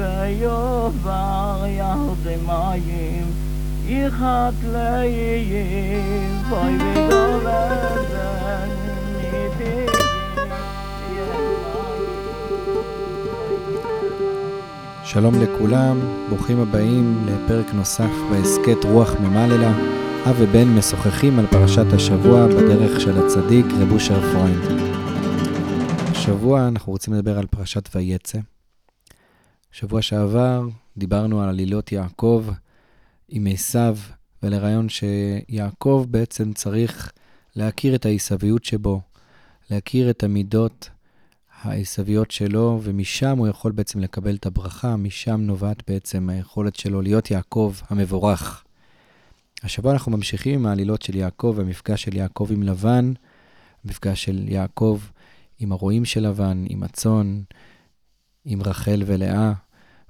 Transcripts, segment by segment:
ויובר ירדי מים, יחת לאיים, בואי וגולדן, שלום לכולם, ברוכים הבאים לפרק נוסף בהסכת רוח ממללה. אב ובן משוחחים על פרשת השבוע בדרך של הצדיק רב אושר. השבוע אנחנו רוצים לדבר על פרשת ויצא. שבוע שעבר דיברנו על עלילות יעקב עם עשיו, ולרעיון שיעקב בעצם צריך להכיר את העשוויות שבו, להכיר את המידות העשוויות שלו, ומשם הוא יכול בעצם לקבל את הברכה, משם נובעת בעצם היכולת שלו להיות יעקב המבורך. השבוע אנחנו ממשיכים עם העלילות של יעקב, המפגש של יעקב עם לבן, המפגש של יעקב עם הרועים של לבן, עם הצאן, עם רחל ולאה,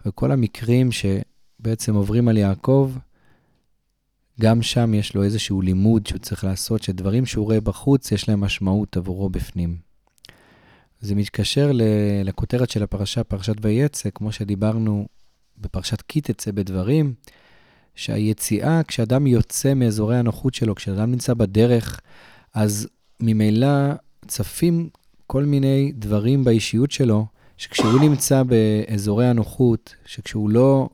וכל המקרים שבעצם עוברים על יעקב, גם שם יש לו איזשהו לימוד שהוא צריך לעשות, שדברים שהוא רואה בחוץ, יש להם משמעות עבורו בפנים. זה מתקשר לכותרת של הפרשה, פרשת ויצא, כמו שדיברנו בפרשת כי תצא בדברים, שהיציאה, כשאדם יוצא מאזורי הנוחות שלו, כשאדם נמצא בדרך, אז ממילא צפים כל מיני דברים באישיות שלו, שכשהוא נמצא באזורי הנוחות, שכשהוא לא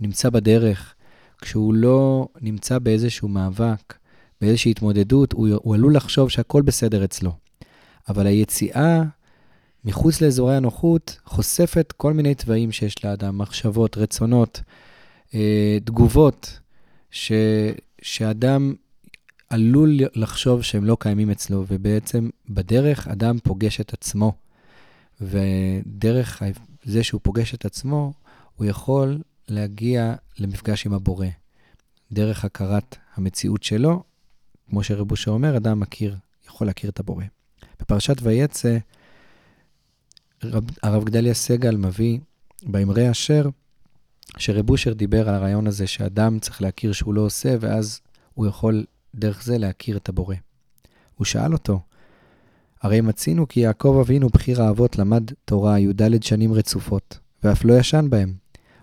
נמצא בדרך, כשהוא לא נמצא באיזשהו מאבק, באיזושהי התמודדות, הוא, הוא עלול לחשוב שהכל בסדר אצלו. אבל היציאה מחוץ לאזורי הנוחות חושפת כל מיני תוואים שיש לאדם, מחשבות, רצונות, אה, תגובות, ש, שאדם עלול לחשוב שהם לא קיימים אצלו, ובעצם בדרך אדם פוגש את עצמו. ודרך זה שהוא פוגש את עצמו, הוא יכול להגיע למפגש עם הבורא. דרך הכרת המציאות שלו, כמו שרבושה אומר, אדם מכיר, יכול להכיר את הבורא. בפרשת ויצא, רב, הרב גדליה סגל מביא באמרי אשר, שרב אושר דיבר על הרעיון הזה שאדם צריך להכיר שהוא לא עושה, ואז הוא יכול דרך זה להכיר את הבורא. הוא שאל אותו, הרי מצינו כי יעקב אבינו, בחיר האבות, למד תורה י"ד שנים רצופות, ואף לא ישן בהם.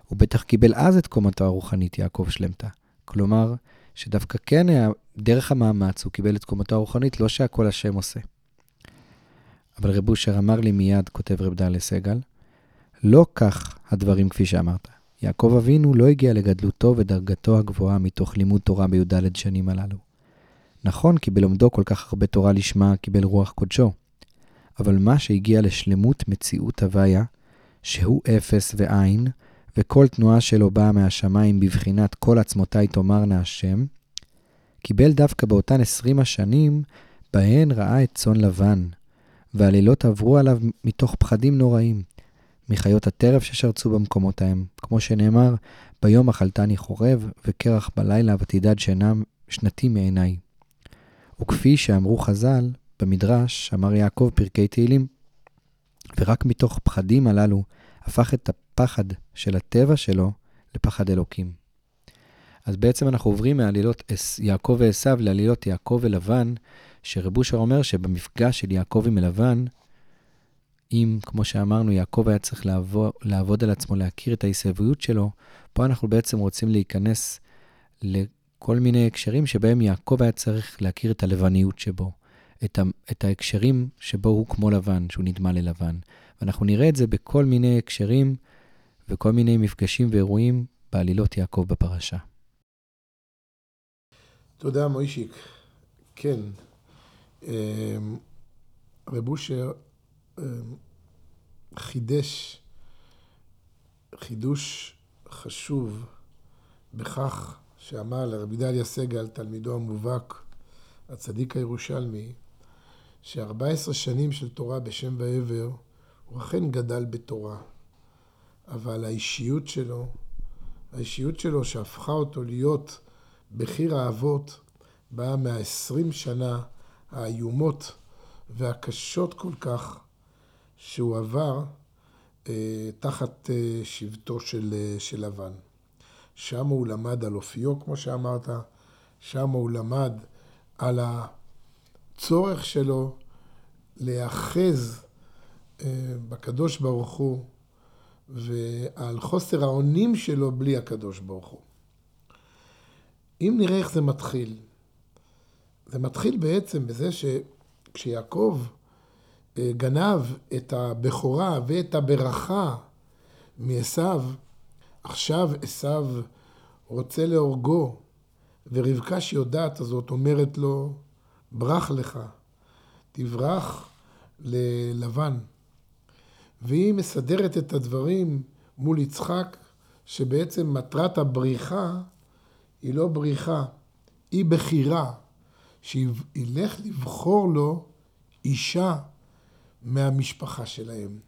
הוא בטח קיבל אז את קומתו הרוחנית, יעקב שלמתה. כלומר, שדווקא כן היה, דרך המאמץ הוא קיבל את קומתו הרוחנית, לא שהכל השם עושה. אבל רב אושר אמר לי מיד, כותב רב דליה סגל, לא כך הדברים כפי שאמרת. יעקב אבינו לא הגיע לגדלותו ודרגתו הגבוהה מתוך לימוד תורה בי"ד שנים הללו. נכון כי בלומדו כל כך הרבה תורה לשמה קיבל רוח קודשו, אבל מה שהגיע לשלמות מציאות הוויה, שהוא אפס ועין, וכל תנועה שלו באה מהשמיים בבחינת כל עצמותיי תאמרנה השם, קיבל דווקא באותן עשרים השנים, בהן ראה את צאן לבן, והלילות עברו עליו מתוך פחדים נוראים, מחיות הטרף ששרצו במקומות ההם, כמו שנאמר, ביום אכלתני חורב, וקרח בלילה ותדד שינה שנתי מעיניי. וכפי שאמרו חז"ל, במדרש אמר יעקב פרקי תהילים. ורק מתוך פחדים הללו הפך את הפחד של הטבע שלו לפחד אלוקים. אז בעצם אנחנו עוברים מעלילות יעקב ועשו לעלילות יעקב ולבן, שרב אושר אומר שבמפגש של יעקב עם לבן, אם, כמו שאמרנו, יעקב היה צריך לעבוד, לעבוד על עצמו, להכיר את העשוויות שלו, פה אנחנו בעצם רוצים להיכנס כל מיני הקשרים שבהם יעקב היה צריך להכיר את הלבניות שבו, את, ה, את ההקשרים שבו הוא כמו לבן, שהוא נדמה ללבן. ואנחנו נראה את זה בכל מיני הקשרים וכל מיני מפגשים ואירועים בעלילות יעקב בפרשה. תודה, מוישיק. כן, אמ, רב אושר אמ, חידש חידוש חשוב בכך שאמר לרבי דליה סגל, תלמידו המובהק, הצדיק הירושלמי, ש-14 שנים של תורה בשם ועבר, הוא אכן גדל בתורה, אבל האישיות שלו, האישיות שלו שהפכה אותו להיות בחיר האבות, באה מה-20 שנה האיומות והקשות כל כך שהוא עבר אה, תחת אה, שבטו של, אה, של לבן. שם הוא למד על אופיו, כמו שאמרת, שם הוא למד על הצורך שלו להיאחז אה, בקדוש ברוך הוא ועל חוסר האונים שלו בלי הקדוש ברוך הוא. אם נראה איך זה מתחיל, זה מתחיל בעצם בזה שכשיעקב אה, גנב את הבכורה ואת הברכה מעשו, עכשיו עשו רוצה להורגו, ורבקה שיודעת הזאת אומרת לו, ברח לך, תברח ללבן. והיא מסדרת את הדברים מול יצחק, שבעצם מטרת הבריחה היא לא בריחה, היא בחירה, שילך לבחור לו אישה מהמשפחה שלהם.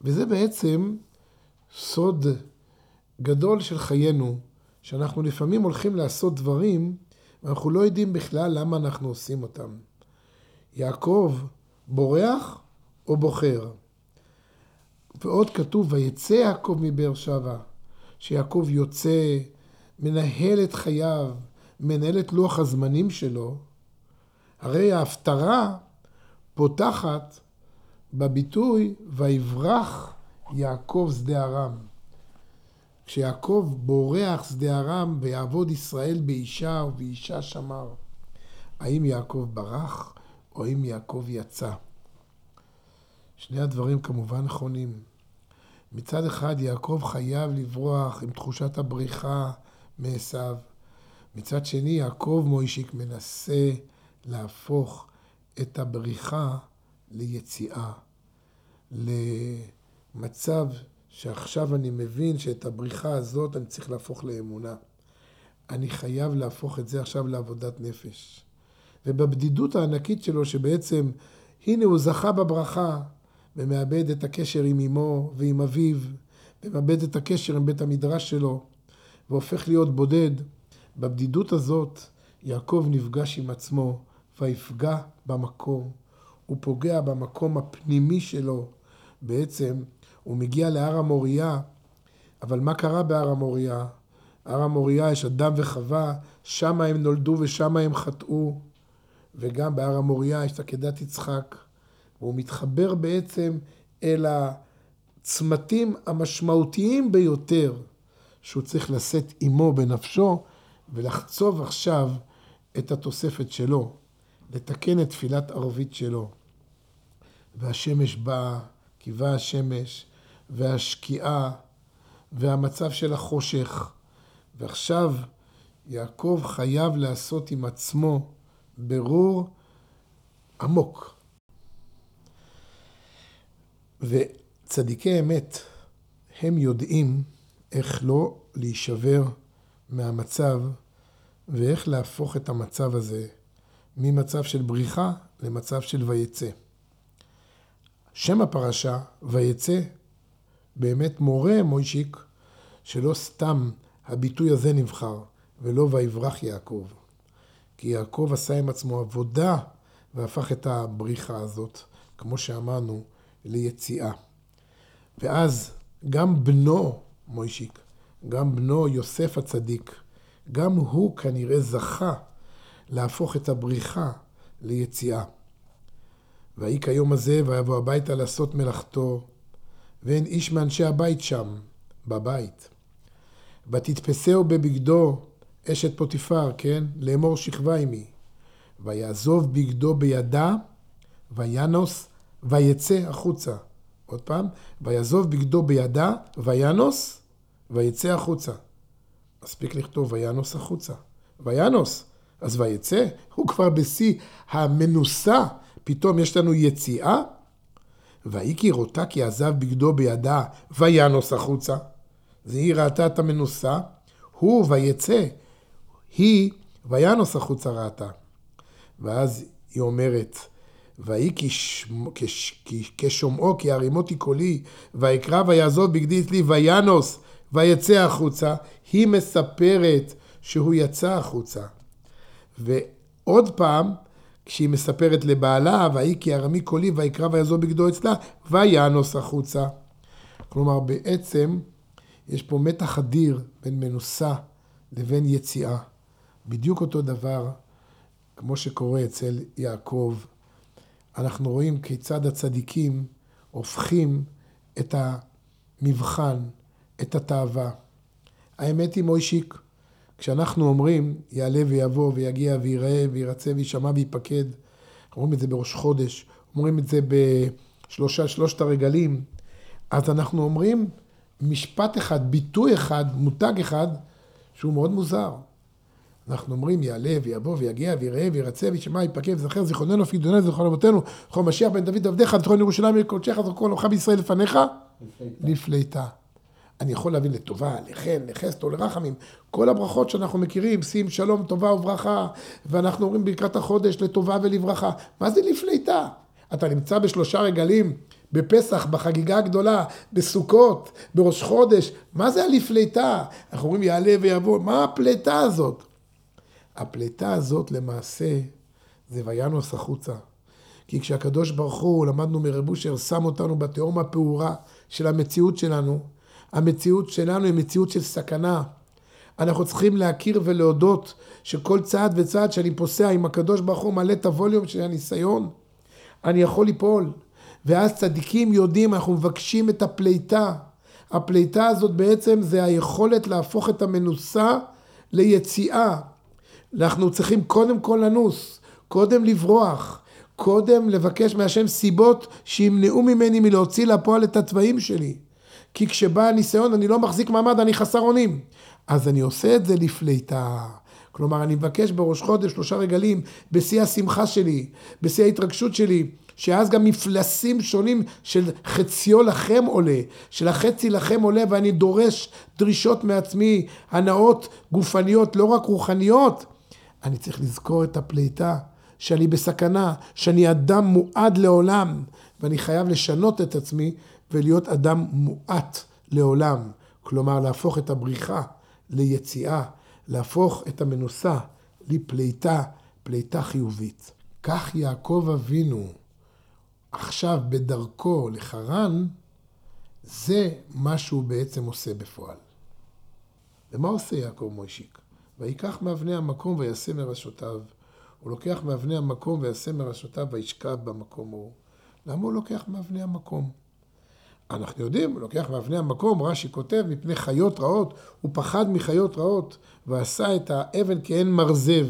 וזה בעצם סוד גדול של חיינו, שאנחנו לפעמים הולכים לעשות דברים, ואנחנו לא יודעים בכלל למה אנחנו עושים אותם. יעקב בורח או בוחר? ועוד כתוב, ויצא יעקב מבאר שבע, שיעקב יוצא, מנהל את חייו, מנהל את לוח הזמנים שלו, הרי ההפטרה פותחת בביטוי ויברח יעקב שדה ארם. כשיעקב בורח שדה ארם ויעבוד ישראל באישה ובאישה שמר, האם יעקב ברח או האם יעקב יצא? שני הדברים כמובן נכונים. מצד אחד יעקב חייב לברוח עם תחושת הבריחה מעשיו. מצד שני יעקב מוישיק מנסה להפוך את הבריחה ליציאה, למצב שעכשיו אני מבין שאת הבריחה הזאת אני צריך להפוך לאמונה. אני חייב להפוך את זה עכשיו לעבודת נפש. ובבדידות הענקית שלו, שבעצם, הנה הוא זכה בברכה, ומאבד את הקשר עם אמו ועם אביו, ומאבד את הקשר עם בית המדרש שלו, והופך להיות בודד. בבדידות הזאת, יעקב נפגש עם עצמו, ויפגע במקום. הוא פוגע במקום הפנימי שלו. בעצם, הוא מגיע להר המוריה, אבל מה קרה בהר המוריה? הר המוריה יש אדם וחווה, שם הם נולדו ושם הם חטאו. וגם בהר המוריה יש את עקדת יצחק. והוא מתחבר בעצם אל הצמתים המשמעותיים ביותר שהוא צריך לשאת עמו בנפשו ולחצוב עכשיו את התוספת שלו, לתקן את תפילת ערבית שלו. והשמש באה, קיבה השמש, והשקיעה, והמצב של החושך. ועכשיו יעקב חייב לעשות עם עצמו ברור עמוק. וצדיקי אמת, הם יודעים איך לא להישבר מהמצב ואיך להפוך את המצב הזה ממצב של בריחה למצב של ויצא. שם הפרשה, ויצא, באמת מורה מוישיק, שלא סתם הביטוי הזה נבחר, ולא ויברח יעקב. כי יעקב עשה עם עצמו עבודה והפך את הבריחה הזאת, כמו שאמרנו, ליציאה. ואז גם בנו, מוישיק, גם בנו יוסף הצדיק, גם הוא כנראה זכה להפוך את הבריחה ליציאה. ויהי כיום הזה ויבוא הביתה לעשות מלאכתו, ואין איש מאנשי הבית שם, בבית. ותתפסהו בבגדו אשת פוטיפר, כן? לאמור שכבה עמי. ויעזוב בגדו בידה, וינוס ויצא החוצה. עוד פעם, ויעזוב בגדו בידה, וינוס, ויצא החוצה. מספיק לכתוב וינוס החוצה. וינוס, אז ויצא, הוא כבר בשיא המנוסה, פתאום יש לנו יציאה. ויהי כי ראותה כי עזב בגדו בידה, וינוס החוצה. זה היא ראתה את המנוסה, הוא ויצא, היא וינוס החוצה ראתה. ואז היא אומרת, ויהי כשומעו כי הרימותי קולי, ויקרא ויעזוב בגדי אצלי וינוס ויצא החוצה, היא מספרת שהוא יצא החוצה. ועוד פעם, כשהיא מספרת לבעלה, ויהי כי ארמי קולי ויקרא ויעזוב בגדו אצלה, וינוס החוצה. כלומר, בעצם יש פה מתח אדיר בין מנוסה לבין יציאה. בדיוק אותו דבר, כמו שקורה אצל יעקב אנחנו רואים כיצד הצדיקים הופכים את מבחן, את התאווה. האמת היא, מוישיק, כשאנחנו אומרים, יעלה ויבוא ויגיע ויראה וירצה וישמע ויפקד, אומרים את זה בראש חודש, אומרים את זה בשלושה, שלושת הרגלים, אז אנחנו אומרים משפט אחד, ביטוי אחד, מותג אחד, שהוא מאוד מוזר. אנחנו אומרים, יעלה ויבוא ויגיע ויראה וירצה וישמע ויפקד וזכר זיכרוננו לפי דוני זיכרון אבותינו, כל משיח בן דוד עבדיך, ותכון ירושלים מקודשך, זכור עמך בישראל לפניך, לפליטה. אני יכול להבין לטובה, לחן, לחסד או לרחמים. כל הברכות שאנחנו מכירים, שים שלום, טובה וברכה, ואנחנו אומרים ברכת החודש לטובה ולברכה. מה זה לפליטה? אתה נמצא בשלושה רגלים, בפסח, בחגיגה הגדולה, בסוכות, בראש חודש, מה זה הלפליטה? אנחנו אומרים יעלה ויבוא, מה הפליטה הזאת? הפליטה הזאת למעשה זה וינוס החוצה. כי כשהקדוש ברוך הוא, למדנו מרב אושר, שם אותנו בתהום הפעורה של המציאות שלנו, המציאות שלנו היא מציאות של סכנה. אנחנו צריכים להכיר ולהודות שכל צעד וצעד שאני פוסע עם הקדוש ברוך הוא מעלה את הווליום של הניסיון, אני יכול ליפול. ואז צדיקים יודעים, אנחנו מבקשים את הפליטה. הפליטה הזאת בעצם זה היכולת להפוך את המנוסה ליציאה. אנחנו צריכים קודם כל לנוס, קודם לברוח, קודם לבקש מהשם סיבות שימנעו ממני מלהוציא לפועל את התוואים שלי. כי כשבא הניסיון אני לא מחזיק מעמד, אני חסר אונים. אז אני עושה את זה לפליטה. כלומר, אני מבקש בראש חודש שלושה רגלים, בשיא השמחה שלי, בשיא ההתרגשות שלי, שאז גם מפלסים שונים של חציו לכם עולה, של החצי לכם עולה, ואני דורש דרישות מעצמי, הנאות גופניות, לא רק רוחניות. אני צריך לזכור את הפליטה, שאני בסכנה, שאני אדם מועד לעולם, ואני חייב לשנות את עצמי ולהיות אדם מועט לעולם. כלומר, להפוך את הבריחה ליציאה, להפוך את המנוסה לפליטה, פליטה חיובית. כך יעקב אבינו עכשיו בדרכו לחרן, זה מה שהוא בעצם עושה בפועל. ומה עושה יעקב מוישיק? ויקח מאבני המקום ויעשה מראשותיו. הוא לוקח מאבני המקום ויעשה מראשותיו וישכב במקום ההוא. למה הוא לוקח מאבני המקום? אנחנו יודעים, הוא לוקח מאבני המקום, רש"י כותב, מפני חיות רעות, הוא פחד מחיות רעות, ועשה את האבן כעין מרזב.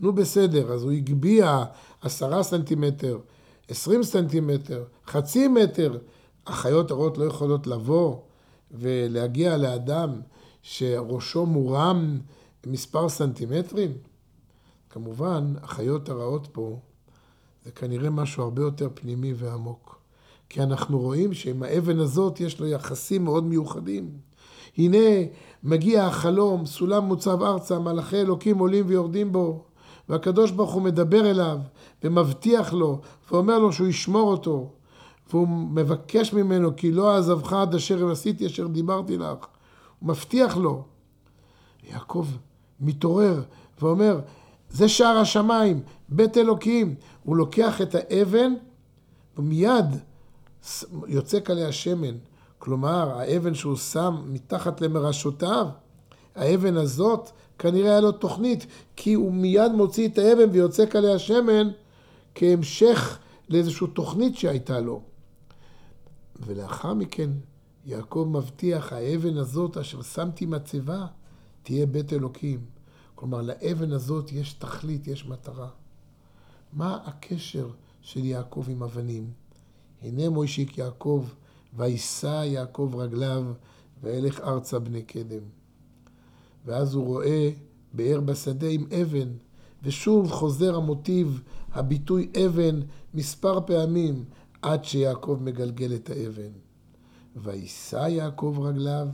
נו בסדר, אז הוא הגביה עשרה סנטימטר, עשרים סנטימטר, חצי מטר. החיות הרעות לא יכולות לבוא ולהגיע לאדם שראשו מורם מספר סנטימטרים? כמובן, החיות הרעות פה זה כנראה משהו הרבה יותר פנימי ועמוק. כי אנחנו רואים שעם האבן הזאת יש לו יחסים מאוד מיוחדים. הנה מגיע החלום, סולם מוצב ארצה, מלאכי אלוקים עולים ויורדים בו, והקדוש ברוך הוא מדבר אליו ומבטיח לו ואומר לו שהוא ישמור אותו, והוא מבקש ממנו כי לא אעזבך עד אשר עשיתי אשר דיברתי לך. הוא מבטיח לו. יעקב מתעורר ואומר, זה שער השמיים, בית אלוקים. הוא לוקח את האבן ומיד יוצק עליה שמן. כלומר, האבן שהוא שם מתחת למרשותיו, האבן הזאת, כנראה היה לו תוכנית, כי הוא מיד מוציא את האבן ויוצק עליה שמן כהמשך לאיזושהי תוכנית שהייתה לו. ולאחר מכן, יעקב מבטיח, האבן הזאת אשר שמתי מצבה, תהיה בית אלוקים. כלומר, לאבן הזאת יש תכלית, יש מטרה. מה הקשר של יעקב עם אבנים? הנה מוישיק יעקב, וישא יעקב רגליו, וילך ארצה בני קדם. ואז הוא רואה באר בשדה עם אבן, ושוב חוזר המוטיב, הביטוי אבן, מספר פעמים, עד שיעקב מגלגל את האבן. וישא יעקב רגליו,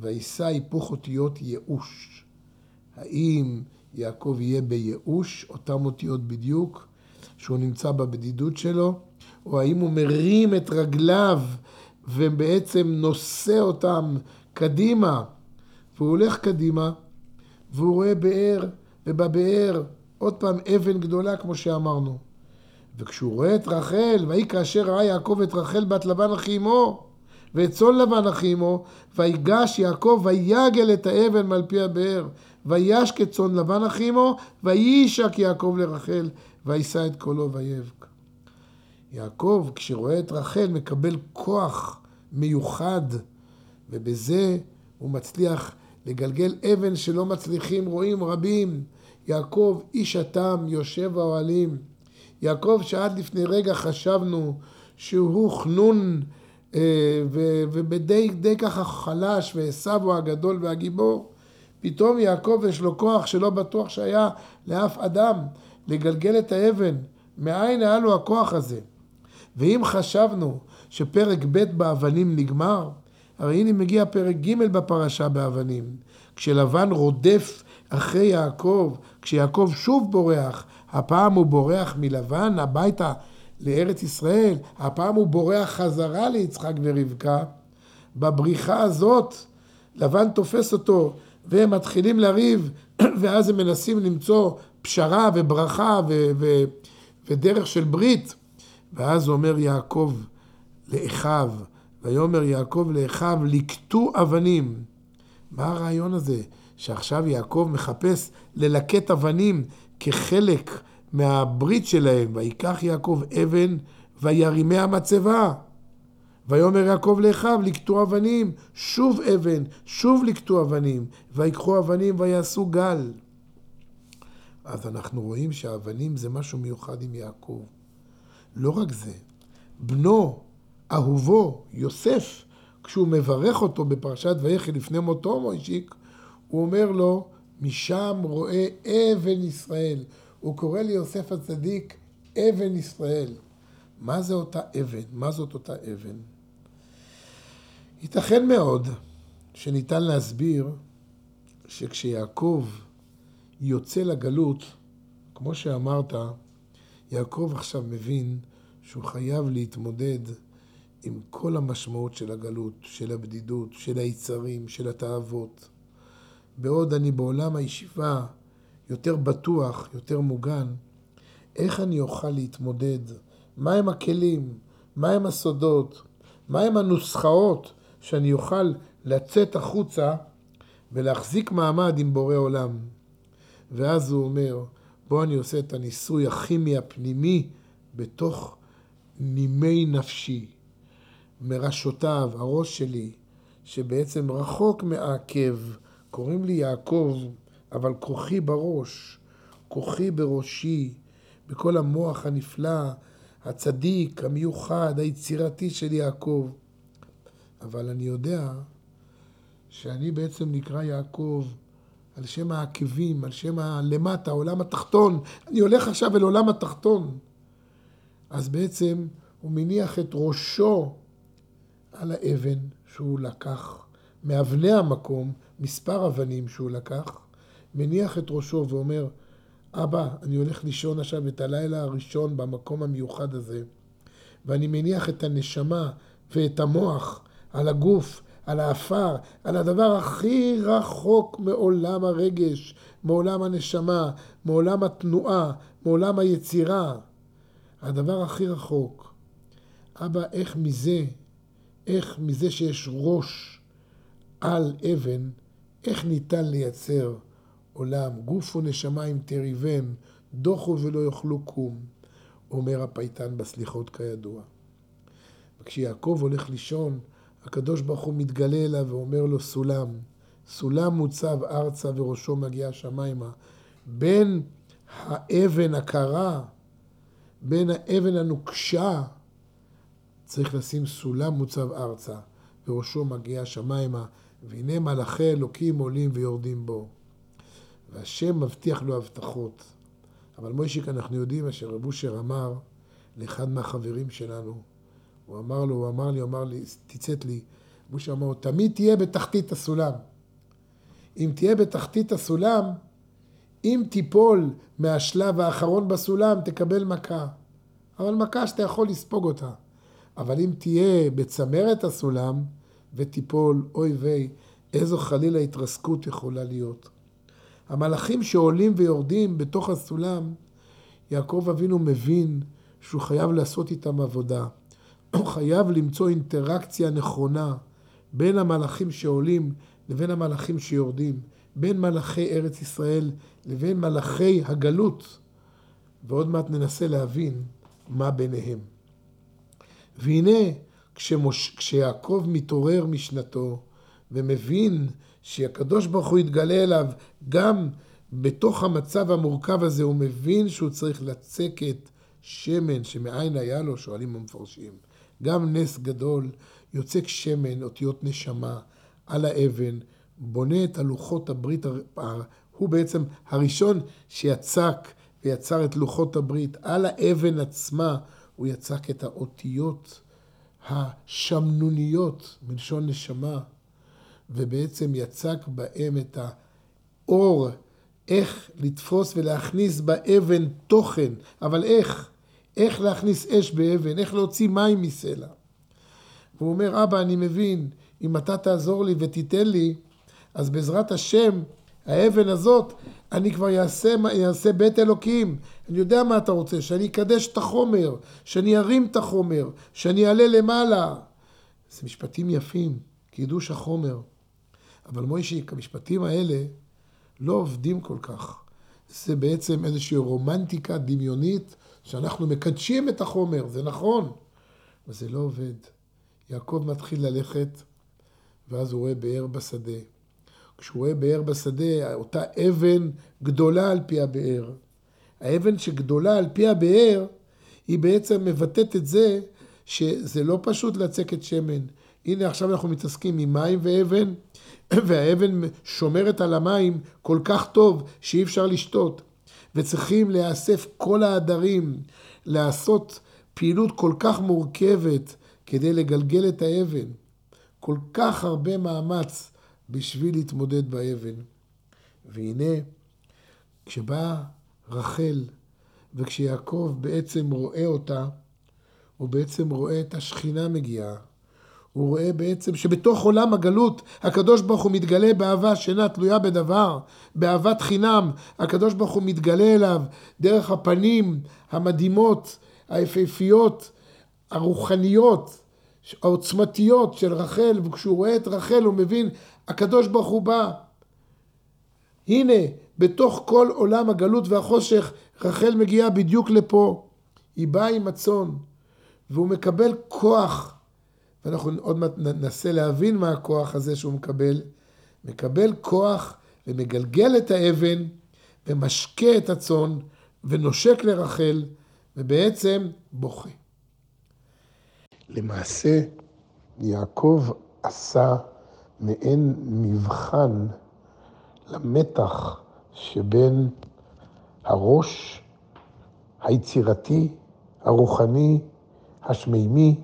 וישא היפוך אותיות ייאוש. האם יעקב יהיה בייאוש, אותן אותיות בדיוק, שהוא נמצא בבדידות שלו, או האם הוא מרים את רגליו ובעצם נושא אותם קדימה, והוא הולך קדימה, והוא רואה באר, ובבאר עוד פעם אבן גדולה, כמו שאמרנו. וכשהוא רואה את רחל, ויהי כאשר ראה יעקב את רחל בת לבן אחי אמו, ואת צאן לבן אחי אמו, ויגש יעקב ויגל את האבן מעל פי הבאר, ויש כצאן לבן אחי אמו, ויישק יעקב לרחל, וישא את קולו ויבק. יעקב, כשרואה את רחל, מקבל כוח מיוחד, ובזה הוא מצליח לגלגל אבן שלא מצליחים, רואים רבים. יעקב איש התם יושב באוהלים. יעקב שעד לפני רגע חשבנו שהוא חנון אה, ובדי די ככה חלש ועשו הוא הגדול והגיבור, פתאום יעקב יש לו כוח שלא בטוח שהיה לאף אדם לגלגל את האבן. מאין היה לו הכוח הזה? ואם חשבנו שפרק ב' באבנים נגמר, הרי הנה מגיע פרק ג' בפרשה באבנים. כשלבן רודף אחרי יעקב, כשיעקב שוב בורח, הפעם הוא בורח מלבן הביתה לארץ ישראל, הפעם הוא בורח חזרה ליצחק ורבקה. בבריחה הזאת לבן תופס אותו והם מתחילים לריב ואז הם מנסים למצוא פשרה וברכה ו- ו- ודרך של ברית. ואז אומר יעקב לאחיו, ויאמר יעקב לאחיו, לקטו אבנים. מה הרעיון הזה? שעכשיו יעקב מחפש ללקט אבנים כחלק מהברית שלהם. ויקח יעקב אבן וירימי המצבה. ויאמר יעקב לאחיו, לקטו אבנים, שוב אבן, שוב לקטו אבנים, ויקחו אבנים ויעשו גל. אז אנחנו רואים שהאבנים זה משהו מיוחד עם יעקב. לא רק זה, בנו, אהובו, יוסף, כשהוא מברך אותו בפרשת ויחי לפני מותו מוישיק, הוא אומר לו, משם רואה אבן ישראל. הוא קורא ליוסף הצדיק אבן ישראל. מה זה אותה אבן? מה זאת אותה אבן? ייתכן מאוד שניתן להסביר שכשיעקב יוצא לגלות, כמו שאמרת, יעקב עכשיו מבין שהוא חייב להתמודד עם כל המשמעות של הגלות, של הבדידות, של היצרים, של התאוות. בעוד אני בעולם הישיבה יותר בטוח, יותר מוגן, איך אני אוכל להתמודד? מהם הכלים? מהם הסודות? מהם הנוסחאות שאני אוכל לצאת החוצה ולהחזיק מעמד עם בורא עולם? ואז הוא אומר, בוא אני עושה את הניסוי הכימי הפנימי בתוך נימי נפשי, מראשותיו, הראש שלי, שבעצם רחוק מעקב, קוראים לי יעקב, אבל כוחי בראש, כוחי בראשי, בכל המוח הנפלא, הצדיק, המיוחד, היצירתי של יעקב. אבל אני יודע שאני בעצם נקרא יעקב על שם העקבים, על שם הלמטה, העולם התחתון. אני הולך עכשיו אל עולם התחתון. אז בעצם הוא מניח את ראשו על האבן שהוא לקח, מאבני המקום, מספר אבנים שהוא לקח, מניח את ראשו ואומר, אבא, אני הולך לישון עכשיו את הלילה הראשון במקום המיוחד הזה, ואני מניח את הנשמה ואת המוח על הגוף, על האפר, על הדבר הכי רחוק מעולם הרגש, מעולם הנשמה, מעולם התנועה, מעולם היצירה. הדבר הכי רחוק. אבא, איך מזה, איך מזה שיש ראש על אבן, איך ניתן לייצר עולם, גוף ונשמה אם תריבם, דוחו ולא יאכלו קום, אומר הפייטן בסליחות כידוע. וכשיעקב הולך לישון, הקדוש ברוך הוא מתגלה אליו ואומר לו סולם. סולם מוצב ארצה וראשו מגיע השמיימה. בין האבן הקרה, בין האבן הנוקשה, צריך לשים סולם מוצב ארצה, וראשו מגיע השמיימה, והנה מלאכי אלוקים עולים ויורדים בו. והשם מבטיח לו הבטחות. אבל מוישיק, אנחנו יודעים אשר רב אושר אמר לאחד מהחברים שלנו, הוא אמר לו, הוא אמר לי, הוא אמר לי, תצאת לי. רב אושר אמר לו, תמיד תהיה בתחתית הסולם. אם תהיה בתחתית הסולם, אם תיפול מהשלב האחרון בסולם, תקבל מכה. אבל מכה שאתה יכול לספוג אותה. אבל אם תהיה בצמרת הסולם ותיפול, אוי ויי, איזו חלילה התרסקות יכולה להיות. המלאכים שעולים ויורדים בתוך הסולם, יעקב אבינו מבין שהוא חייב לעשות איתם עבודה. הוא חייב למצוא אינטראקציה נכונה בין המלאכים שעולים לבין המלאכים שיורדים, בין מלאכי ארץ ישראל לבין מלאכי הגלות. ועוד מעט ננסה להבין מה ביניהם. והנה, כשמוש... כשיעקב מתעורר משנתו ומבין שהקדוש ברוך הוא יתגלה אליו גם בתוך המצב המורכב הזה, הוא מבין שהוא צריך לצקת שמן, שמאין היה לו, שואלים המפרשים. גם נס גדול, יוצק שמן, אותיות נשמה, על האבן, בונה את הלוחות הברית, הוא בעצם הראשון שיצק ויצר את לוחות הברית. על האבן עצמה הוא יצק את האותיות השמנוניות, מלשון נשמה, ובעצם יצק בהם את האור, איך לתפוס ולהכניס באבן תוכן, אבל איך? איך להכניס אש באבן, איך להוציא מים מסלע. והוא אומר, אבא, אני מבין, אם אתה תעזור לי ותיתן לי, אז בעזרת השם, האבן הזאת, אני כבר אעשה, אעשה בית אלוקים. אני יודע מה אתה רוצה, שאני אקדש את החומר, שאני ארים את החומר, שאני אעלה למעלה. זה משפטים יפים, קידוש החומר. אבל מוישי, המשפטים האלה לא עובדים כל כך. זה בעצם איזושהי רומנטיקה דמיונית שאנחנו מקדשים את החומר, זה נכון, אבל זה לא עובד. יעקב מתחיל ללכת, ואז הוא רואה באר בשדה. כשהוא רואה באר בשדה, אותה אבן גדולה על פי הבאר. האבן שגדולה על פי הבאר, היא בעצם מבטאת את זה שזה לא פשוט לצקת שמן. הנה עכשיו אנחנו מתעסקים עם מים ואבן, והאבן שומרת על המים כל כך טוב שאי אפשר לשתות. וצריכים להיאסף כל העדרים, לעשות פעילות כל כך מורכבת כדי לגלגל את האבן. כל כך הרבה מאמץ בשביל להתמודד באבן. והנה, כשבאה רחל, וכשיעקב בעצם רואה אותה, הוא בעצם רואה את השכינה מגיעה. הוא רואה בעצם שבתוך עולם הגלות הקדוש ברוך הוא מתגלה באהבה שאינה תלויה בדבר, באהבת חינם, הקדוש ברוך הוא מתגלה אליו דרך הפנים המדהימות, היפהפיות, הרוחניות, העוצמתיות של רחל, וכשהוא רואה את רחל הוא מבין, הקדוש ברוך הוא בא. הנה, בתוך כל עולם הגלות והחושך, רחל מגיעה בדיוק לפה. היא באה עם הצאן, והוא מקבל כוח ואנחנו עוד מעט ננסה להבין מה הכוח הזה שהוא מקבל. מקבל כוח ומגלגל את האבן ומשקה את הצאן ונושק לרחל ובעצם בוכה. למעשה יעקב עשה מעין מבחן למתח שבין הראש היצירתי, הרוחני, השמימי,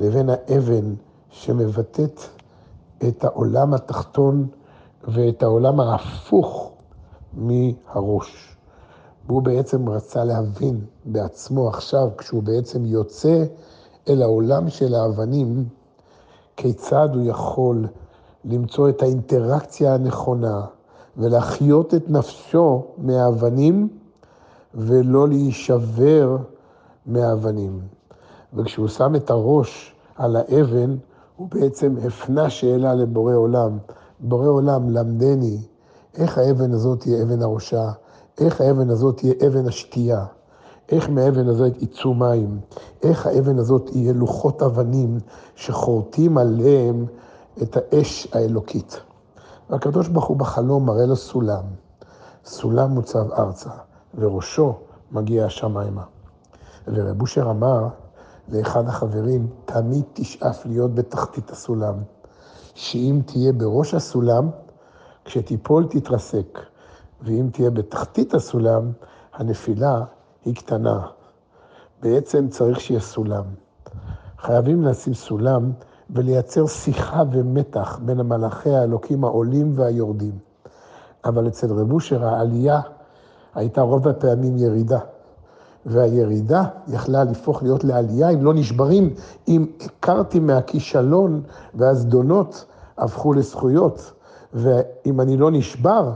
לבין האבן שמבטאת את העולם התחתון ואת העולם ההפוך מהראש. והוא בעצם רצה להבין בעצמו עכשיו, כשהוא בעצם יוצא אל העולם של האבנים, כיצד הוא יכול למצוא את האינטראקציה הנכונה ולהחיות את נפשו מהאבנים ולא להישבר מהאבנים. וכשהוא שם את הראש על האבן, הוא בעצם הפנה שאלה לבורא עולם. בורא עולם, למדני, איך האבן הזאת תהיה אבן הראשה, איך האבן הזאת תהיה אבן השתייה, איך מהאבן הזאת יצאו מים, איך האבן הזאת יהיה לוחות אבנים שחורטים עליהם את האש האלוקית. והקדוש ברוך הוא בחלום מראה לו סולם, סולם מוצב ארצה, וראשו מגיע השמיימה. ורב אושר אמר, לאחד החברים, תמיד תשאף להיות בתחתית הסולם. שאם תהיה בראש הסולם, כשתיפול תתרסק, ואם תהיה בתחתית הסולם, הנפילה היא קטנה. בעצם צריך שיהיה סולם. חייבים לשים סולם ולייצר שיחה ומתח בין המלאכי האלוקים העולים והיורדים. אבל אצל רב אושר העלייה הייתה רוב הפעמים ירידה. והירידה יכלה להפוך להיות לעלייה אם לא נשברים, אם הכרתי מהכישלון והזדונות הפכו לזכויות. ואם אני לא נשבר,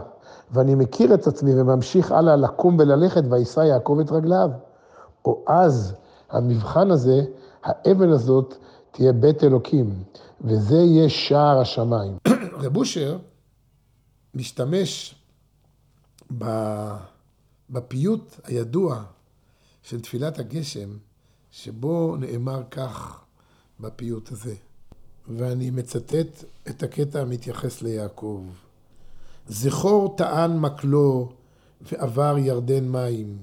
ואני מכיר את עצמי וממשיך הלאה לקום וללכת, וישא יעקב את רגליו. או אז המבחן הזה, האבן הזאת, תהיה בית אלוקים, וזה יהיה שער השמיים. רב אושר משתמש בפיוט הידוע של תפילת הגשם, שבו נאמר כך בפיוט הזה. ואני מצטט את הקטע המתייחס ליעקב. זכור טען מקלו ועבר ירדן מים,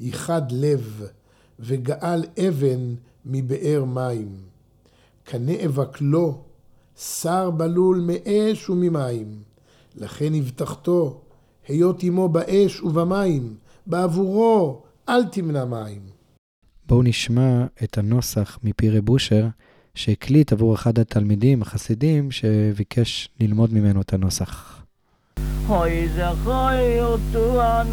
ייחד לב וגאל אבן מבאר מים. קנה אבקלו, שר בלול מאש וממים. לכן הבטחתו, היות עמו באש ובמים, בעבורו אל תמנע מים. בואו נשמע את הנוסח מפי רב אושר, שהקליט עבור אחד התלמידים החסידים שביקש ללמוד ממנו את הנוסח. Hoi ze choi utu an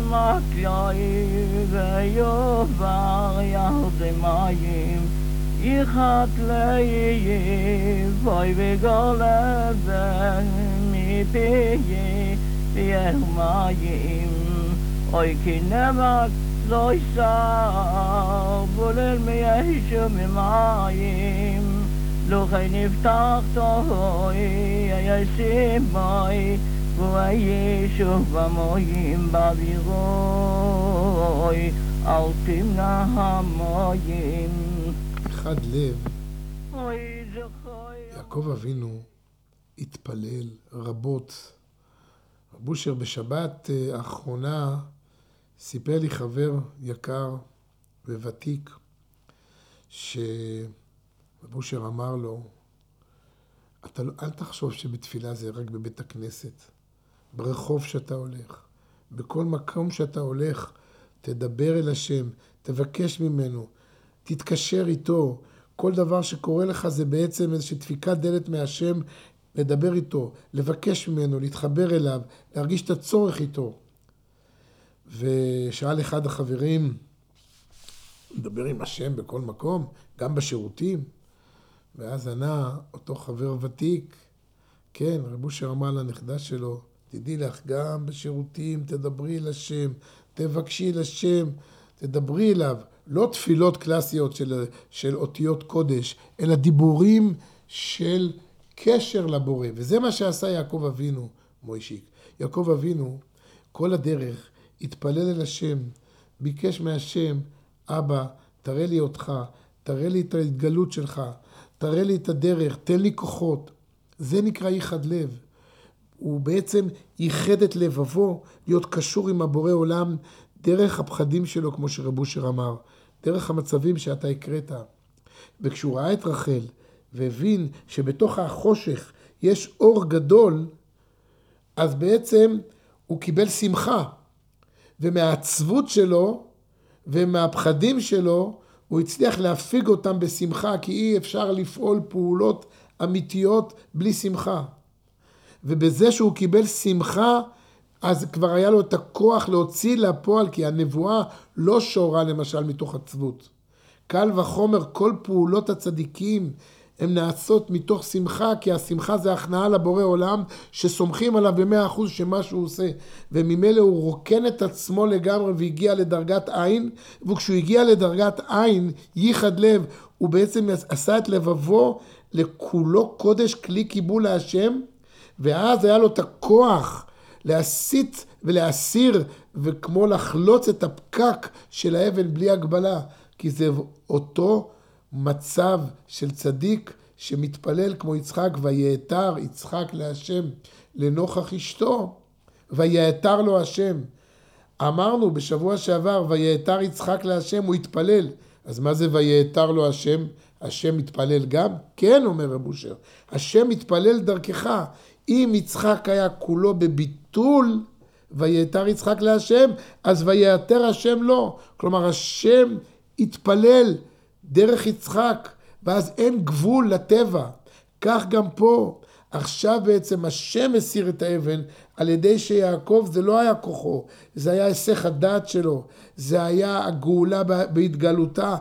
ויובר ירדי מים יחת ליהי בוי וגול אבן מפי ביאר מים אוי כי נמק לא יסר בולל מיישו ממים לו חי נפתח תוי ישים מים וישוב במים באווירוי, אל תמנע המים. אחד לב. יעקב אבינו התפלל רבות. רב אושר בשבת אה, האחרונה סיפר לי חבר יקר וותיק, שרב אושר אמר לו, אתה לא, אל תחשוב שבתפילה זה רק בבית הכנסת. ברחוב שאתה הולך, בכל מקום שאתה הולך, תדבר אל השם, תבקש ממנו, תתקשר איתו. כל דבר שקורה לך זה בעצם איזושהי דפיקת דלת מהשם, לדבר איתו, לבקש ממנו, להתחבר אליו, להרגיש את הצורך איתו. ושאל אחד החברים, מדבר עם השם בכל מקום, גם בשירותים? ואז ענה אותו חבר ותיק, כן, רב אושר אמר לנכדה שלו, תדעי לך, גם בשירותים תדברי לשם, תבקשי לשם, תדברי אליו. לא תפילות קלאסיות של, של אותיות קודש, אלא דיבורים של קשר לבורא. וזה מה שעשה יעקב אבינו, מוישיק. יעקב אבינו, כל הדרך, התפלל אל השם, ביקש מהשם, אבא, תראה לי אותך, תראה לי את ההתגלות שלך, תראה לי את הדרך, תן לי כוחות. זה נקרא ייחד לב. הוא בעצם ייחד את לבבו להיות קשור עם הבורא עולם דרך הפחדים שלו, כמו שרב אושר אמר, דרך המצבים שאתה הקראת. וכשהוא ראה את רחל והבין שבתוך החושך יש אור גדול, אז בעצם הוא קיבל שמחה. ומהעצבות שלו ומהפחדים שלו, הוא הצליח להפיג אותם בשמחה, כי אי אפשר לפעול פעולות אמיתיות בלי שמחה. ובזה שהוא קיבל שמחה, אז כבר היה לו את הכוח להוציא לפועל, כי הנבואה לא שורה למשל מתוך עצבות. קל וחומר, כל פעולות הצדיקים הן נעשות מתוך שמחה, כי השמחה זה הכנעה לבורא עולם, שסומכים עליו במאה אחוז שמה שהוא עושה. וממילא הוא רוקן את עצמו לגמרי והגיע לדרגת עין, וכשהוא הגיע לדרגת עין, ייחד לב, הוא בעצם עשה את לבבו לכולו קודש, כלי קיבול להשם, ואז היה לו את הכוח להסיט ולהסיר, וכמו לחלוץ את הפקק של האבן בלי הגבלה, כי זה אותו מצב של צדיק שמתפלל כמו יצחק, ויעתר יצחק להשם לנוכח אשתו, ויעתר לו השם. אמרנו בשבוע שעבר, ויעתר יצחק להשם, הוא התפלל. אז מה זה ויעתר לו השם? השם מתפלל גם? כן, אומר רב אושר. השם מתפלל דרכך. אם יצחק היה כולו בביטול, ויעתר יצחק להשם, אז ויעתר השם לו. כלומר, השם התפלל דרך יצחק, ואז אין גבול לטבע. כך גם פה. עכשיו בעצם השם הסיר את האבן על ידי שיעקב זה לא היה כוחו, זה היה היסח הדעת שלו, זה היה הגאולה בהתגלותה,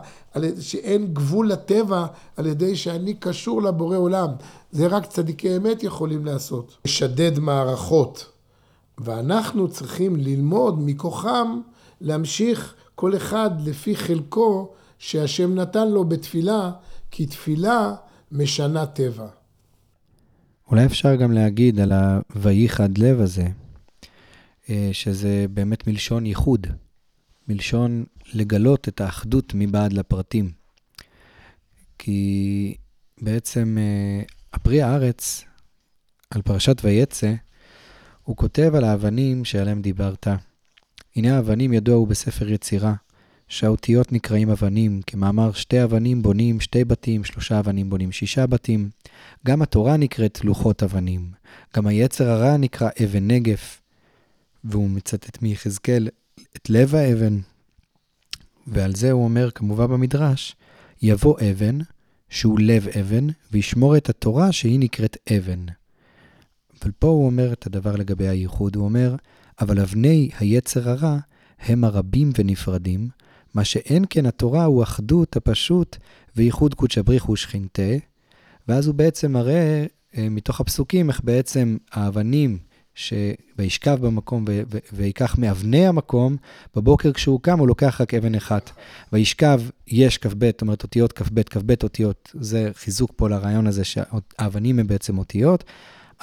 שאין גבול לטבע על ידי שאני קשור לבורא עולם. זה רק צדיקי אמת יכולים לעשות. לשדד מערכות. ואנחנו צריכים ללמוד מכוחם להמשיך כל אחד לפי חלקו שהשם נתן לו בתפילה, כי תפילה משנה טבע. אולי אפשר גם להגיד על ה"וייחד לב" הזה, אה, שזה באמת מלשון ייחוד, מלשון לגלות את האחדות מבעד לפרטים. כי בעצם אה, הפרי הארץ, על פרשת ויצא, הוא כותב על האבנים שעליהם דיברת. הנה האבנים ידוע הוא בספר יצירה, שהאותיות נקראים אבנים, כמאמר שתי אבנים בונים שתי בתים, שלושה אבנים בונים שישה בתים. גם התורה נקראת לוחות אבנים. גם היצר הרע נקרא אבן נגף. והוא מצטט מיחזקאל את לב האבן. ועל זה הוא אומר, כמובן במדרש, יבוא אבן, שהוא לב אבן, וישמור את התורה שהיא נקראת אבן. אבל פה הוא אומר את הדבר לגבי הייחוד, הוא אומר, אבל אבני היצר הרע הם הרבים ונפרדים, מה שאין כן התורה הוא אחדות הפשוט וייחוד קודשא בריך ושכינתה, ואז הוא בעצם מראה אה, מתוך הפסוקים איך בעצם האבנים ש... וישכב במקום ו... ו... ויקח מאבני המקום, בבוקר כשהוא קם הוא לוקח רק אבן אחת. וישכב יש כ"ב, זאת אומרת אותיות כ"ב, כ"ב אותיות, זה חיזוק פה לרעיון הזה שהאבנים הם בעצם אותיות,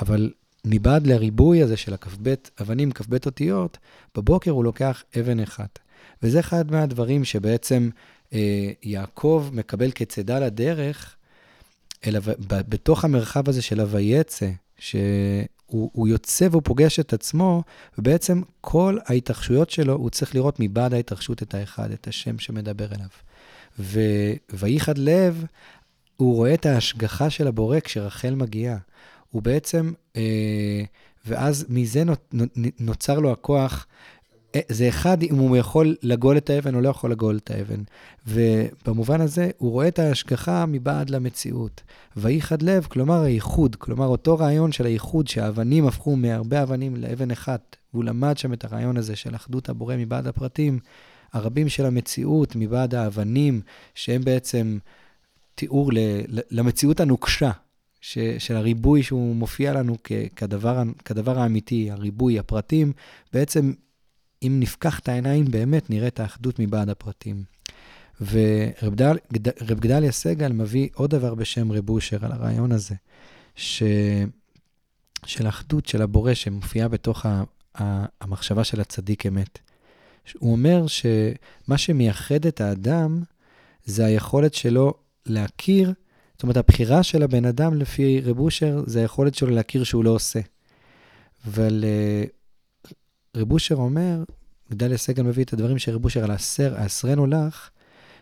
אבל מבעד לריבוי הזה של הכ"ב אבנים, כ"ב אותיות, בבוקר הוא לוקח אבן אחת. וזה אחד מהדברים שבעצם אה, יעקב מקבל כצידה לדרך, אלא ב- בתוך המרחב הזה של הויצא, שהוא יוצא והוא פוגש את עצמו, ובעצם כל ההתרחשויות שלו, הוא צריך לראות מבעד ההתרחשות את האחד, את השם שמדבר אליו. וויחד לב, הוא רואה את ההשגחה של הבורא כשרחל מגיעה. הוא בעצם, אה, ואז מזה נוצר לו הכוח זה אחד אם הוא יכול לגול את האבן או לא יכול לגול את האבן. ובמובן הזה, הוא רואה את ההשגחה מבעד למציאות. וייחד לב, כלומר הייחוד, כלומר אותו רעיון של הייחוד, שהאבנים הפכו מהרבה אבנים לאבן אחת, והוא למד שם את הרעיון הזה של אחדות הבורא מבעד הפרטים, הרבים של המציאות מבעד האבנים, שהם בעצם תיאור למציאות הנוקשה. ש, של הריבוי שהוא מופיע לנו כ, כדבר, כדבר האמיתי, הריבוי, הפרטים, בעצם אם נפקח את העיניים, באמת נראה את האחדות מבעד הפרטים. ורב גדל, גדליה סגל מביא עוד דבר בשם רב אושר על הרעיון הזה, ש... של אחדות של הבורא שמופיעה בתוך ה... המחשבה של הצדיק אמת. הוא אומר שמה שמייחד את האדם זה היכולת שלו להכיר, זאת אומרת, הבחירה של הבן אדם לפי רב אושר זה היכולת שלו להכיר שהוא לא עושה. אבל אה, רב אושר אומר, גדליה סגל מביא את הדברים של רב אושר על האסר, האסרנו לך,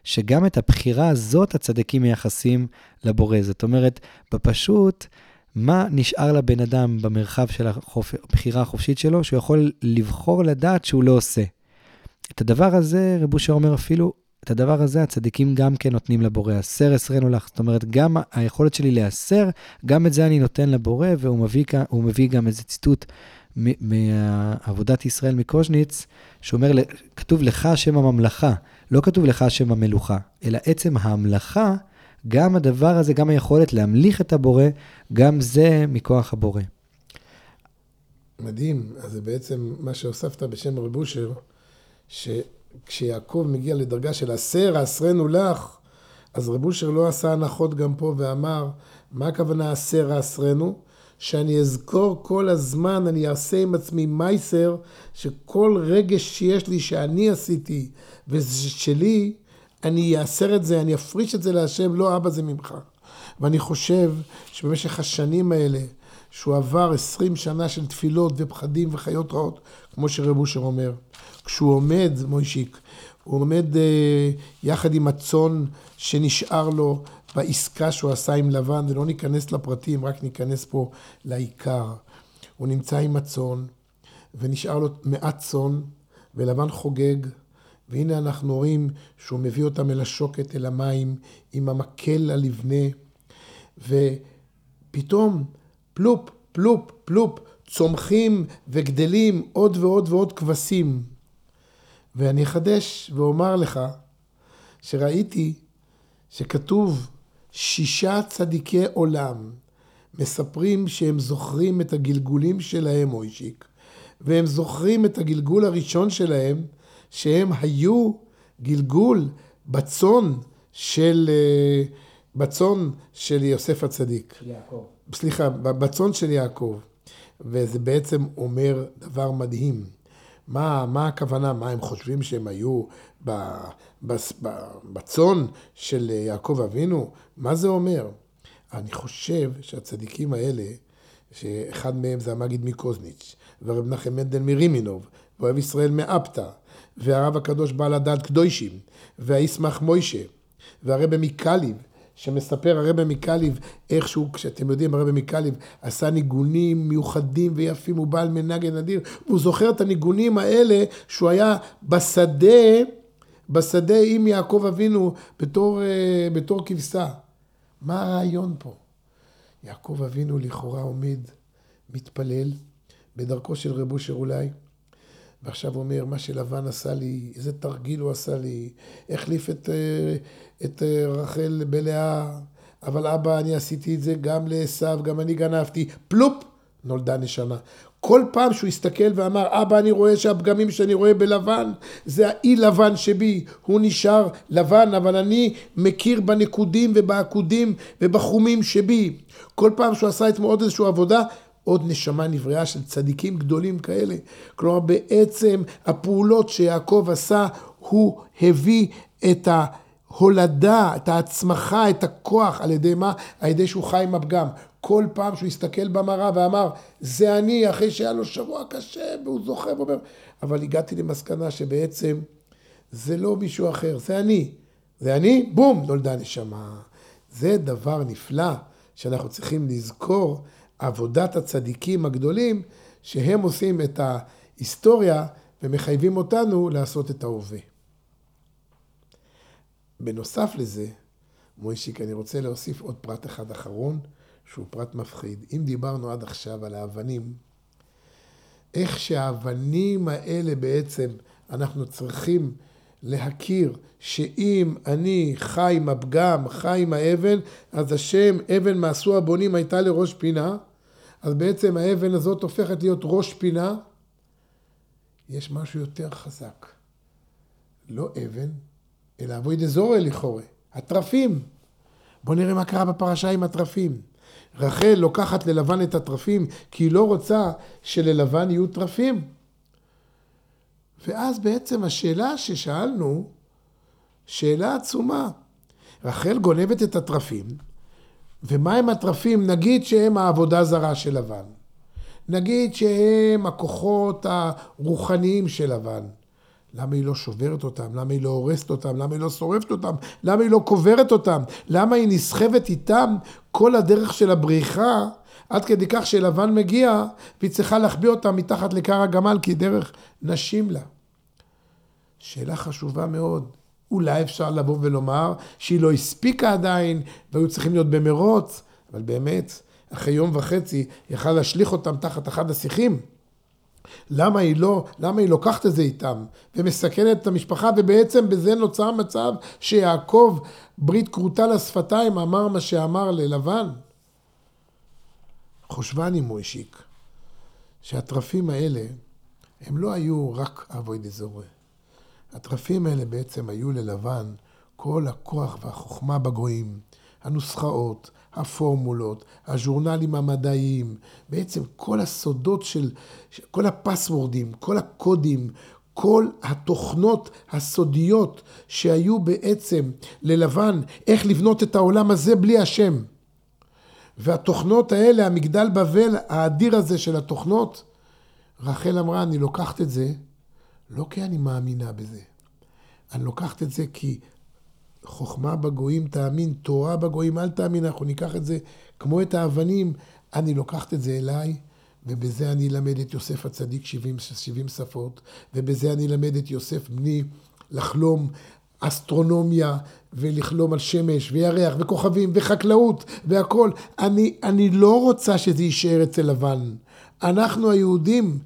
שגם את הבחירה הזאת הצדיקים מייחסים לבורא. זאת אומרת, בפשוט, מה נשאר לבן אדם במרחב של. הבחירה החופשית שלו, שהוא יכול לבחור לדעת שהוא לא עושה. את הדבר הזה, רב אושר אומר אפילו, את הדבר הזה הצדיקים גם כן נותנים לבורא. אסר אסרנו לך. זאת אומרת, גם היכולת שלי להסר, גם את זה אני נותן לבורא, והוא מביא, מביא גם איזה ציטוט מעבודת ישראל מקוז'ניץ, שאומר, כתוב לך שם הממלכה, לא כתוב לך שם המלוכה, אלא עצם ההמלכה, גם הדבר הזה, גם היכולת להמליך את הבורא, גם זה מכוח הבורא. מדהים, אז זה בעצם מה שהוספת בשם רב אושר, שכשיעקב מגיע לדרגה של עשר, אסרנו לך, אז רב אושר לא עשה הנחות גם פה ואמר, מה הכוונה עשר אסרנו? שאני אזכור כל הזמן, אני אעשה עם עצמי מייסר, שכל רגש שיש לי שאני עשיתי וזה שלי, אני אעשר את זה, אני אפריש את זה להשם, לא אבא זה ממך. ואני חושב שבמשך השנים האלה, שהוא עבר עשרים שנה של תפילות ופחדים וחיות רעות, כמו שרב אושר אומר, כשהוא עומד, מוישיק, הוא עומד אה, יחד עם הצאן שנשאר לו בעסקה שהוא עשה עם לבן, ולא ניכנס לפרטים, רק ניכנס פה לעיקר. הוא נמצא עם הצאן, ונשאר לו מעט צאן, ולבן חוגג, והנה אנחנו רואים שהוא מביא אותם אל השוקת, אל המים, עם המקל הלבנה, ופתאום, פלופ, פלופ, פלופ, צומחים וגדלים עוד ועוד ועוד כבשים. ואני אחדש ואומר לך שראיתי שכתוב שישה צדיקי עולם מספרים שהם זוכרים את הגלגולים שלהם, מוישיק, והם זוכרים את הגלגול הראשון שלהם, שהם היו גלגול בצאן של, אה, בצאן של יוסף הצדיק. יעקב. סליחה, בצאן של יעקב. וזה בעצם אומר דבר מדהים. מה, מה הכוונה, מה הם חושבים שהם היו בצאן של יעקב אבינו? מה זה אומר? אני חושב שהצדיקים האלה, שאחד מהם זה המגיד מקוזניץ', והרב מנחם מנדל מרימינוב, ואוהב ישראל מאפתא, והרב הקדוש בעל הדעת קדושים, והישמח מוישה, והרבה מקליב, שמספר הרבה מקליב איכשהו, כשאתם יודעים, הרבה מקליב עשה ניגונים מיוחדים ויפים, הוא בעל מנגן נדיר, והוא זוכר את הניגונים האלה שהוא היה בשדה, בשדה עם יעקב אבינו בתור, אה, בתור כבשה. מה הרעיון פה? יעקב אבינו לכאורה עומד, מתפלל, בדרכו של רב אושר אולי, ועכשיו אומר, מה שלבן עשה לי, איזה תרגיל הוא עשה לי, החליף את, אה, את אה, רחל בלאה, אבל אבא, אני עשיתי את זה גם לעשו, גם אני גנבתי, פלופ, נולדה נשמה. כל פעם שהוא הסתכל ואמר, אבא, אני רואה שהפגמים שאני רואה בלבן, זה האי לבן שבי, הוא נשאר לבן, אבל אני מכיר בנקודים ובעקודים ובחומים שבי. כל פעם שהוא עשה אתמול עוד איזושהי עבודה, עוד נשמה נבראה של צדיקים גדולים כאלה. כלומר, בעצם הפעולות שיעקב עשה, הוא הביא את ההולדה, את ההצמחה, את הכוח, על ידי מה? על ידי שהוא חי עם הפגם. כל פעם שהוא הסתכל במראה ואמר, זה אני, אחרי שהיה לו שבוע קשה, והוא זוכר ואומר, אבל הגעתי למסקנה שבעצם זה לא מישהו אחר, זה אני. זה אני, בום, נולדה נשמה. זה דבר נפלא שאנחנו צריכים לזכור עבודת הצדיקים הגדולים, שהם עושים את ההיסטוריה ומחייבים אותנו לעשות את ההווה. בנוסף לזה, מוישיק, אני רוצה להוסיף עוד פרט אחד אחרון, שהוא פרט מפחיד. אם דיברנו עד עכשיו על האבנים, איך שהאבנים האלה בעצם, אנחנו צריכים להכיר שאם אני חי עם הפגם, חי עם האבן, אז השם אבן מעשו הבונים הייתה לראש פינה, אז בעצם האבן הזאת הופכת להיות ראש פינה. יש משהו יותר חזק. לא אבן, אלא אבוי דזורי לכאורה, התרפים. בואו נראה מה קרה בפרשה עם התרפים. רחל לוקחת ללבן את התרפים, כי היא לא רוצה שללבן יהיו תרפים. ואז בעצם השאלה ששאלנו, שאלה עצומה. רחל גונבת את התרפים, ומה הם התרפים? נגיד שהם העבודה זרה של לבן. נגיד שהם הכוחות הרוחניים של לבן. למה היא לא שוברת אותם? למה היא לא הורסת אותם? למה היא לא שורפת אותם? למה היא לא קוברת אותם? למה היא נסחבת איתם כל הדרך של הבריחה, עד כדי כך שלבן מגיע והיא צריכה להחביא אותם מתחת לכר הגמל כי דרך נשים לה. שאלה חשובה מאוד. אולי אפשר לבוא ולומר שהיא לא הספיקה עדיין והיו צריכים להיות במרוץ, אבל באמת, אחרי יום וחצי יכל להשליך אותם תחת אחד השיחים. למה היא לא, למה היא לוקחת את זה איתם ומסכנת את המשפחה ובעצם בזה נוצר מצב שיעקב ברית כרותה לשפתיים אמר מה שאמר ללבן. חושבני מוישיק שהתרפים האלה הם לא היו רק אבוי דזורי. התרפים האלה בעצם היו ללבן כל הכוח והחוכמה בגויים, הנוסחאות, הפורמולות, הז'ורנלים המדעיים, בעצם כל הסודות של, כל הפסוורדים, כל הקודים, כל התוכנות הסודיות שהיו בעצם ללבן, איך לבנות את העולם הזה בלי השם. והתוכנות האלה, המגדל בבל האדיר הזה של התוכנות, רחל אמרה, אני לוקחת את זה לא כי אני מאמינה בזה. אני לוקחת את זה כי חוכמה בגויים תאמין, תורה בגויים אל תאמין, אנחנו ניקח את זה כמו את האבנים, אני לוקחת את זה אליי, ובזה אני אלמד את יוסף הצדיק 70, 70 שפות, ובזה אני אלמד את יוסף בני לחלום אסטרונומיה ולחלום על שמש וירח וכוכבים וחקלאות והכול. אני, אני לא רוצה שזה יישאר אצל לבן. אנחנו היהודים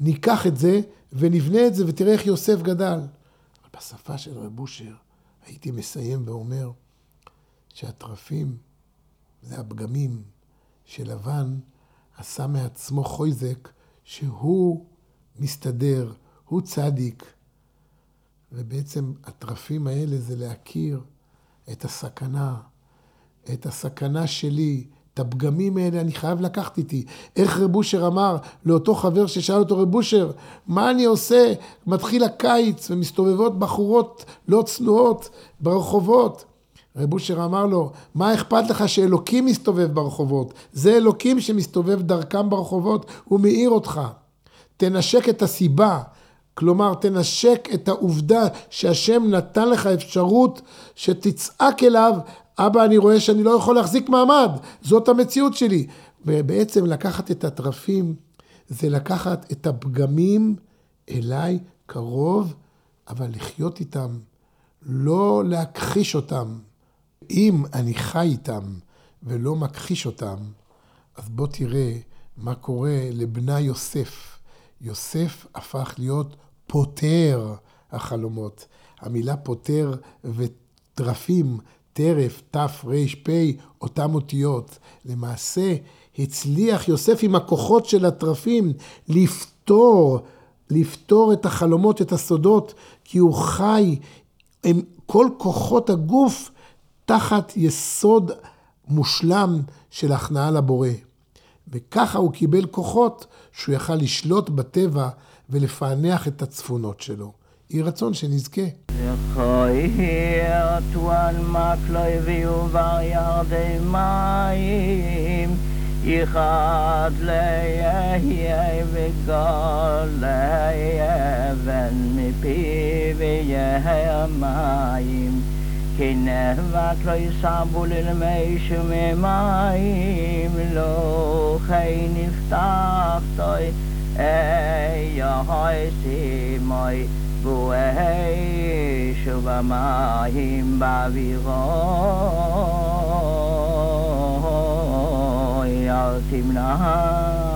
ניקח את זה ונבנה את זה ותראה איך יוסף גדל. בשפה של רב אושר הייתי מסיים ואומר שהתרפים זה הפגמים שלבן עשה מעצמו חויזק שהוא מסתדר, הוא צדיק. ובעצם התרפים האלה זה להכיר את הסכנה, את הסכנה שלי, הפגמים האלה אני חייב לקחת איתי. איך רב אושר אמר לאותו חבר ששאל אותו, רב אושר, מה אני עושה? מתחיל הקיץ ומסתובבות בחורות לא צנועות ברחובות. רב אושר אמר לו, מה אכפת לך שאלוקים מסתובב ברחובות? זה אלוקים שמסתובב דרכם ברחובות, הוא מאיר אותך. תנשק את הסיבה, כלומר, תנשק את העובדה שהשם נתן לך אפשרות שתצעק אליו, אבא, אני רואה שאני לא יכול להחזיק מעמד, זאת המציאות שלי. ובעצם לקחת את התרפים, זה לקחת את הפגמים אליי קרוב, אבל לחיות איתם, לא להכחיש אותם. אם אני חי איתם ולא מכחיש אותם, אז בוא תראה מה קורה לבנה יוסף. יוסף הפך להיות פותר החלומות. המילה פותר וטרפים, טרף, תר"פ, אותם אותיות. למעשה, הצליח יוסף עם הכוחות של הטרפים לפתור, לפתור את החלומות, את הסודות, כי הוא חי עם כל כוחות הגוף תחת יסוד מושלם של הכנעה לבורא. וככה הוא קיבל כוחות שהוא יכל לשלוט בטבע ולפענח את הצפונות שלו. יהי רצון שנזכה. זכויר טואל מקלוי ויובר ירדי מים אחד ליהיה וגול אבן מפי ויהיה מים כי נהבת לא יסבו ללמי שממים לא חי נפתח תוי יהי סימוי בואי שוב המים באווירו אל תמנע